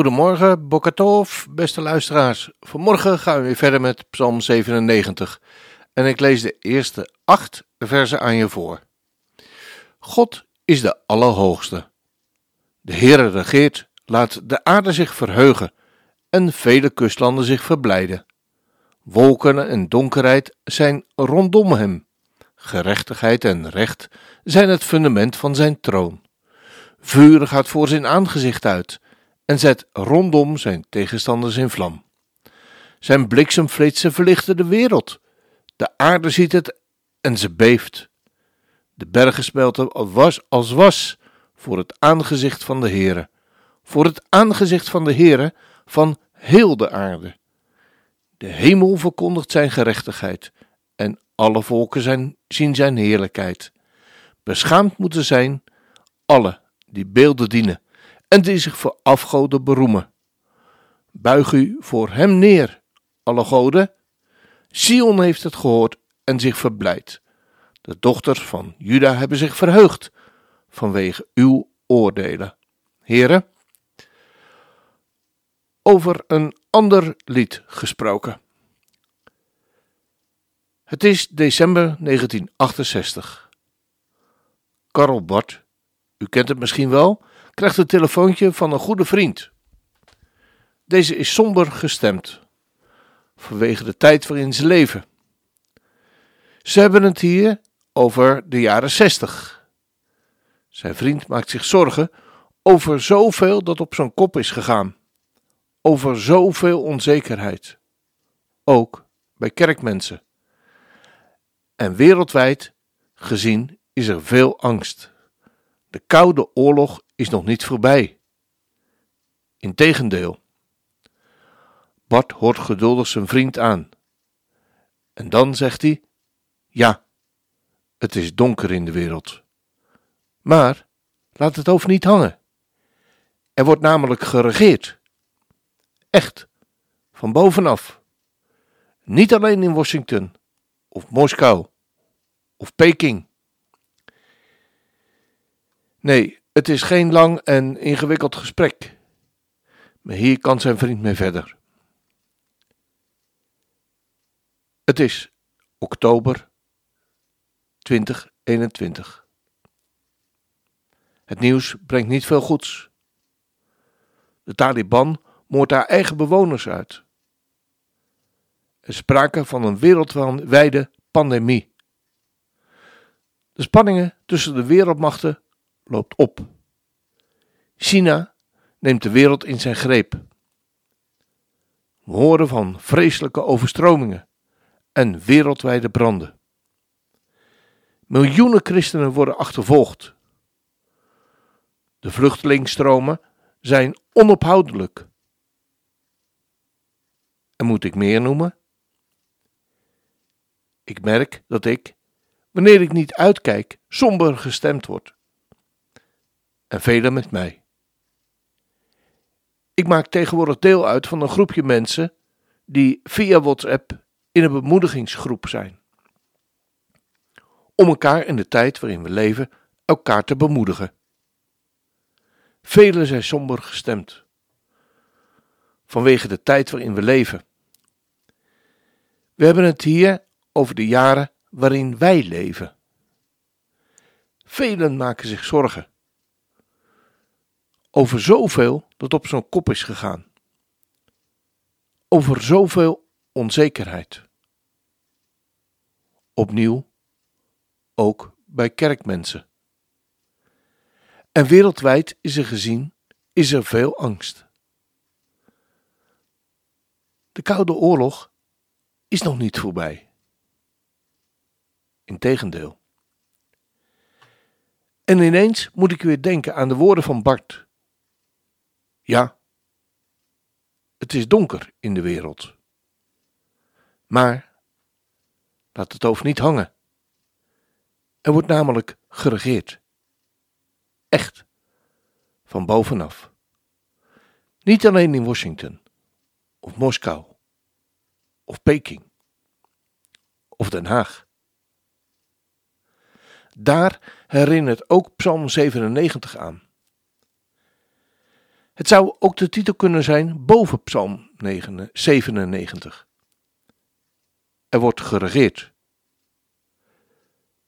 Goedemorgen, Bokatov, beste luisteraars. Vanmorgen gaan we weer verder met Psalm 97 en ik lees de eerste acht versen aan je voor. God is de Allerhoogste. De Heere regeert, laat de aarde zich verheugen en vele kustlanden zich verblijden. Wolken en donkerheid zijn rondom hem. Gerechtigheid en recht zijn het fundament van zijn troon. Vuur gaat voor zijn aangezicht uit en zet rondom zijn tegenstanders in vlam. Zijn bliksemflitsen verlichten de wereld. De aarde ziet het en ze beeft. De bergen smelten was als was voor het aangezicht van de Heere, voor het aangezicht van de Heere van heel de aarde. De hemel verkondigt zijn gerechtigheid en alle volken zien zijn heerlijkheid. Beschaamd moeten zijn alle die beelden dienen en die zich voor afgoden beroemen. Buig u voor hem neer, alle goden. Sion heeft het gehoord en zich verblijd. De dochters van Juda hebben zich verheugd vanwege uw oordelen. Heren, over een ander lied gesproken. Het is december 1968. Karel Bart, u kent het misschien wel, krijgt een telefoontje van een goede vriend. Deze is somber gestemd, vanwege de tijd waarin ze leven. Ze hebben het hier over de jaren zestig. Zijn vriend maakt zich zorgen over zoveel dat op zijn kop is gegaan, over zoveel onzekerheid, ook bij kerkmensen. En wereldwijd gezien is er veel angst. De Koude Oorlog is nog niet voorbij. Integendeel. Bart hoort geduldig zijn vriend aan. En dan zegt hij: Ja, het is donker in de wereld. Maar laat het hoofd niet hangen. Er wordt namelijk geregeerd. Echt, van bovenaf. Niet alleen in Washington, of Moskou, of Peking. Nee, het is geen lang en ingewikkeld gesprek. Maar hier kan zijn vriend mee verder. Het is oktober 2021. Het nieuws brengt niet veel goeds. De Taliban moordt haar eigen bewoners uit. Er sprake van een wereldwijde pandemie. De spanningen tussen de wereldmachten loopt op. China neemt de wereld in zijn greep. We horen van vreselijke overstromingen en wereldwijde branden. Miljoenen christenen worden achtervolgd. De vluchtelingsstromen zijn onophoudelijk. En moet ik meer noemen? Ik merk dat ik, wanneer ik niet uitkijk, somber gestemd word en velen met mij. Ik maak tegenwoordig deel uit van een groepje mensen die via WhatsApp in een bemoedigingsgroep zijn. Om elkaar in de tijd waarin we leven elkaar te bemoedigen. Velen zijn somber gestemd. Vanwege de tijd waarin we leven. We hebben het hier over de jaren waarin wij leven. Velen maken zich zorgen over zoveel dat op zo'n kop is gegaan. Over zoveel onzekerheid. Opnieuw, ook bij kerkmensen. En wereldwijd is er gezien, is er veel angst. De Koude Oorlog is nog niet voorbij. Integendeel. En ineens moet ik weer denken aan de woorden van Bart ja, het is donker in de wereld. Maar laat het hoofd niet hangen. Er wordt namelijk geregeerd. Echt. Van bovenaf. Niet alleen in Washington, of Moskou, of Peking, of Den Haag. Daar herinnert ook Psalm 97 aan. Het zou ook de titel kunnen zijn boven Psalm 97. Er wordt geregeerd.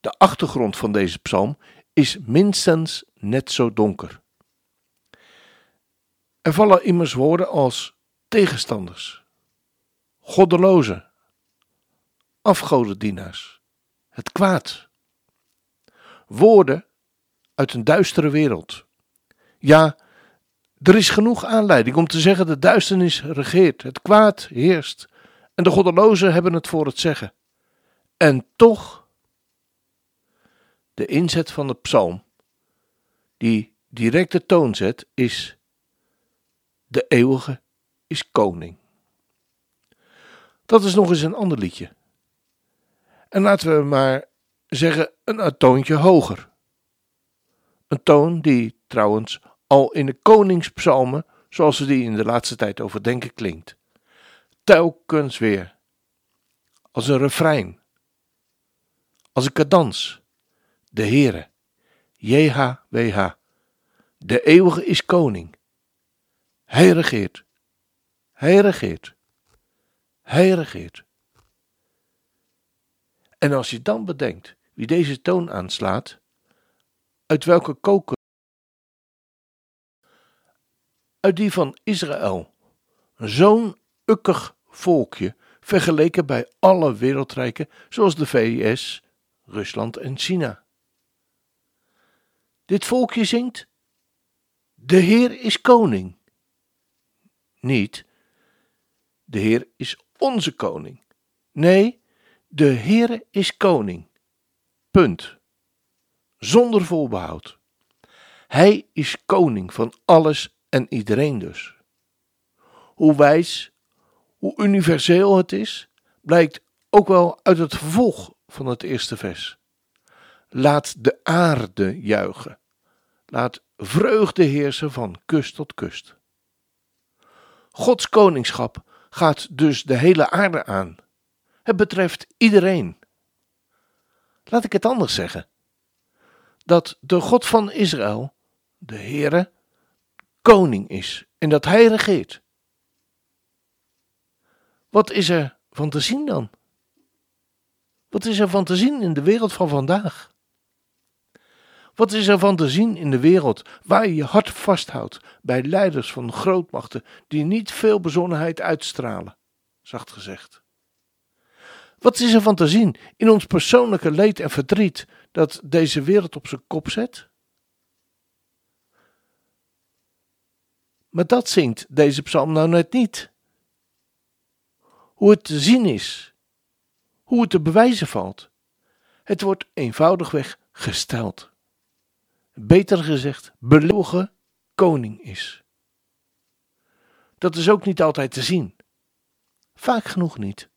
De achtergrond van deze psalm is minstens net zo donker. Er vallen immers woorden als tegenstanders, goddelozen, afgodendienaars, het kwaad. Woorden uit een duistere wereld. Ja, er is genoeg aanleiding om te zeggen: de duisternis regeert, het kwaad heerst en de goddelozen hebben het voor het zeggen. En toch, de inzet van de psalm, die direct de toon zet, is: de eeuwige is koning. Dat is nog eens een ander liedje. En laten we maar zeggen een toontje hoger. Een toon die trouwens al in de koningspsalmen, zoals we die in de laatste tijd overdenken, klinkt. Telkens weer. Als een refrein. Als een cadans. De Heere. JHWH. De eeuwige is koning. Hij regeert. Hij regeert. Hij regeert. En als je dan bedenkt wie deze toon aanslaat, uit welke uit die van Israël. Zo'n ukkig volkje vergeleken bij alle wereldrijken zoals de VS, Rusland en China. Dit volkje zingt: De Heer is koning. Niet, de Heer is onze koning. Nee, de Heer is koning. Punt. Zonder voorbehoud. Hij is koning van alles en iedereen dus. Hoe wijs, hoe universeel het is, blijkt ook wel uit het vervolg van het eerste vers. Laat de aarde juichen. Laat vreugde heersen van kust tot kust. Gods koningschap gaat dus de hele aarde aan. Het betreft iedereen. Laat ik het anders zeggen. Dat de God van Israël, de Heere, koning is en dat hij regeert. Wat is er van te zien dan? Wat is er van te zien in de wereld van vandaag? Wat is er van te zien in de wereld waar je je hart vasthoudt bij leiders van grootmachten die niet veel bezonnenheid uitstralen, zacht gezegd? Wat is er van te zien in ons persoonlijke leed en verdriet dat deze wereld op zijn kop zet? Maar dat zingt deze psalm nou net niet. Hoe het te zien is, hoe het te bewijzen valt. Het wordt eenvoudigweg gesteld. Beter gezegd, belogen koning is. Dat is ook niet altijd te zien. Vaak genoeg niet.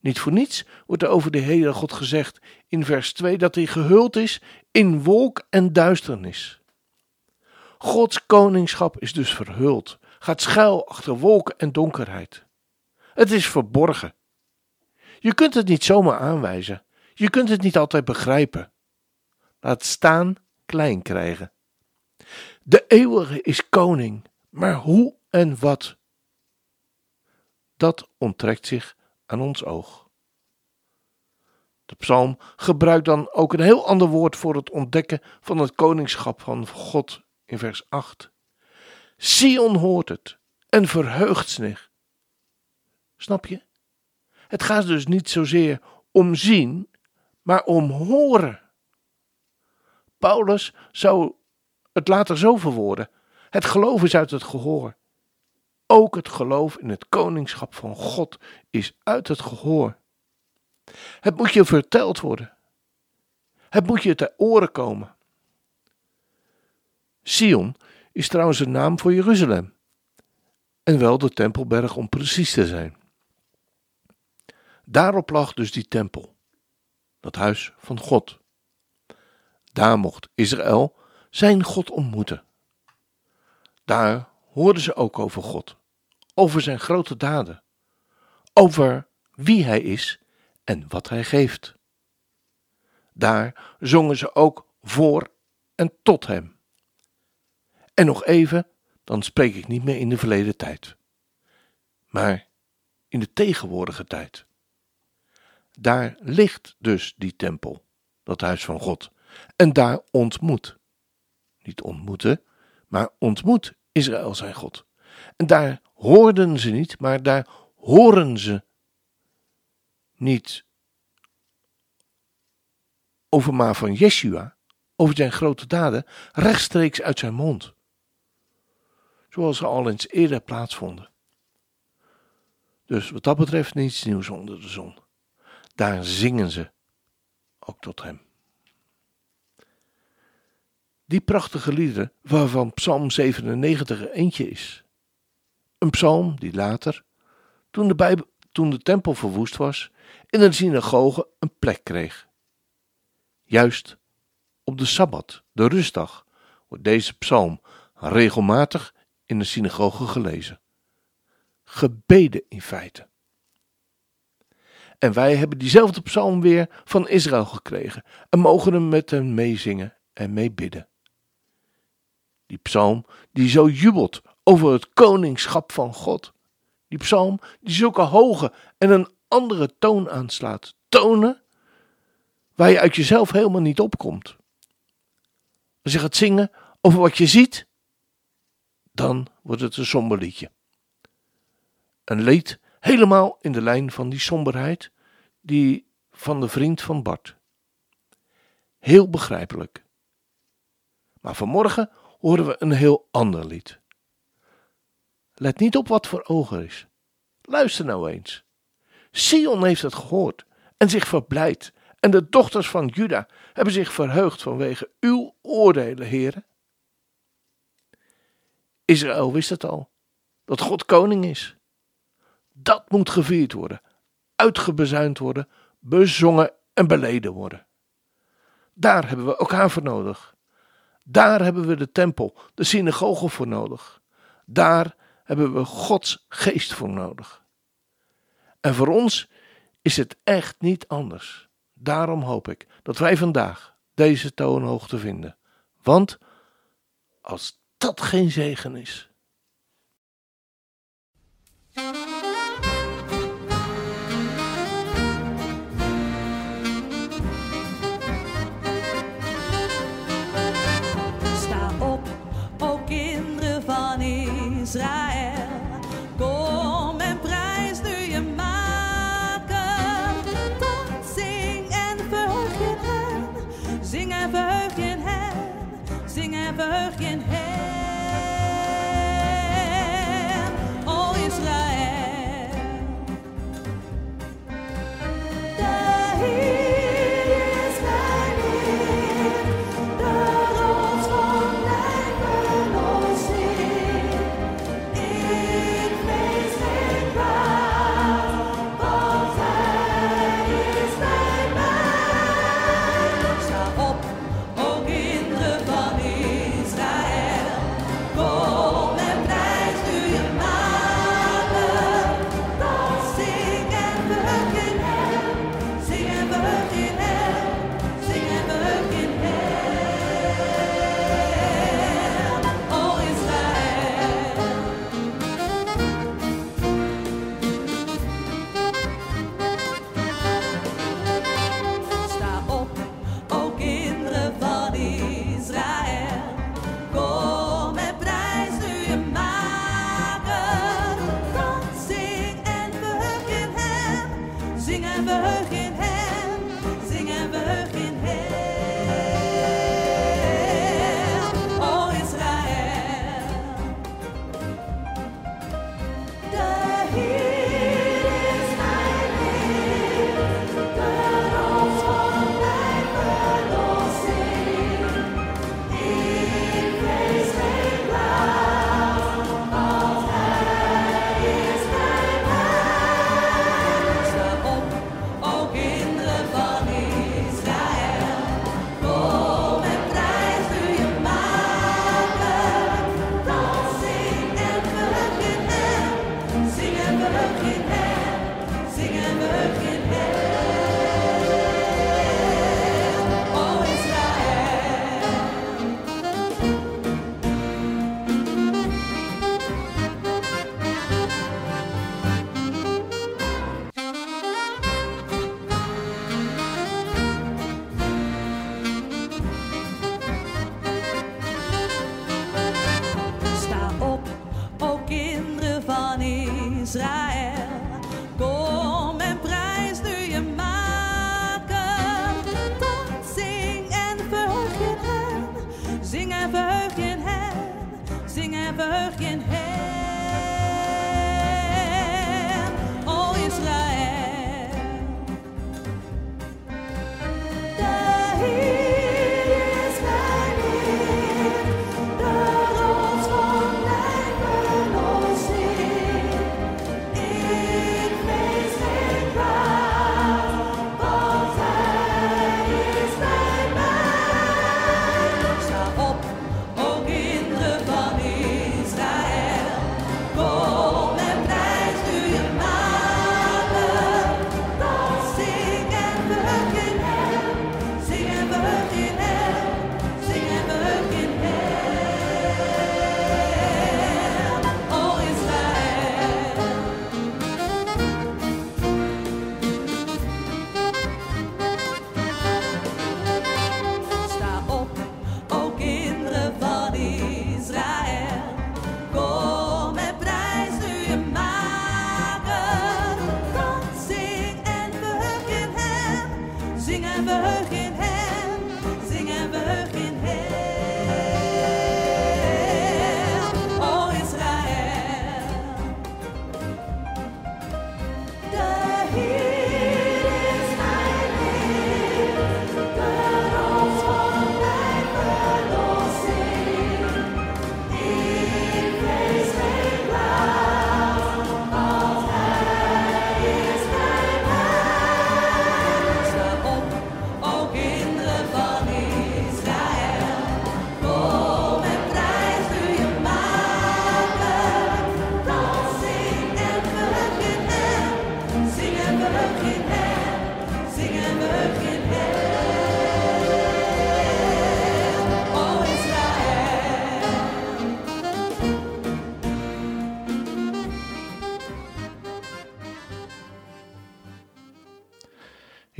Niet voor niets wordt er over de Heere God gezegd in vers 2 dat hij gehuld is in wolk en duisternis. Gods koningschap is dus verhuld, gaat schuil achter wolken en donkerheid. Het is verborgen. Je kunt het niet zomaar aanwijzen. Je kunt het niet altijd begrijpen. Laat staan klein krijgen. De eeuwige is koning, maar hoe en wat? Dat onttrekt zich aan ons oog. De psalm gebruikt dan ook een heel ander woord voor het ontdekken van het koningschap van God in vers 8. Sion hoort het en verheugt zich. Snap je? Het gaat dus niet zozeer om zien, maar om horen. Paulus zou het later zo verwoorden: het geloof is uit het gehoor. Ook het geloof in het koningschap van God is uit het gehoor. Het moet je verteld worden. Het moet je ter oren komen. Sion is trouwens een naam voor Jeruzalem. En wel de Tempelberg om precies te zijn. Daarop lag dus die tempel, dat huis van God. Daar mocht Israël zijn God ontmoeten. Daar hoorden ze ook over God, over zijn grote daden, over wie hij is en wat hij geeft. Daar zongen ze ook voor en tot hem. En nog even, dan spreek ik niet meer in de verleden tijd, maar in de tegenwoordige tijd. Daar ligt dus die tempel, dat huis van God, en daar ontmoet. Niet ontmoeten, maar ontmoet Israël zijn God. En daar hoorden ze niet, maar daar horen ze niet over maar van Yeshua, over zijn grote daden, rechtstreeks uit zijn mond. Zoals ze al eens eerder plaatsvonden. Dus wat dat betreft niets nieuws onder de zon. Daar zingen ze ook tot hem. Die prachtige liederen, waarvan Psalm 97 er eentje is. Een psalm die later, toen de, Bijbel, toen de tempel verwoest was, in de synagoge een plek kreeg. Juist op de Sabbat, de rustdag, wordt deze psalm regelmatig in de synagoge gelezen. Gebeden in feite. En wij hebben diezelfde psalm weer van Israël gekregen en mogen hem met hen meezingen en meebidden. Die psalm die zo jubelt over het koningschap van God. Die psalm die zulke hoge en een andere toon aanslaat. Tonen waar je uit jezelf helemaal niet opkomt. Als je gaat zingen over wat je ziet, dan wordt het een somber liedje. Een lied helemaal in de lijn van die somberheid die van de vriend van Bart. Heel begrijpelijk. Maar vanmorgen horen we een heel ander lied. Let niet op wat voor ogen is. Luister nou eens. Sion heeft het gehoord en zich verblijd. En de dochters van Juda hebben zich verheugd vanwege uw oordelen, heren. Israël wist het al, dat God koning is. Dat moet gevierd worden, uitgebezuind worden, bezongen en beleden worden. Daar hebben we elkaar voor nodig. Daar hebben we de tempel, de synagoge voor nodig. Daar hebben we Gods geest voor nodig. En voor ons is het echt niet anders. Daarom hoop ik dat wij vandaag deze toonhoogte vinden. Want als dat geen zegen is.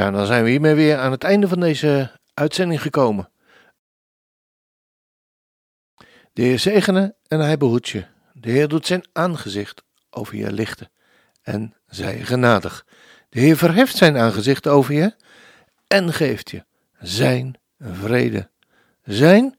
Ja, dan zijn we hiermee weer aan het einde van deze uitzending gekomen. De Heer zegene en hij behoedt je. De Heer doet zijn aangezicht over je lichten en zij genadig. De Heer verheft zijn aangezicht over je en geeft je zijn vrede. Zijn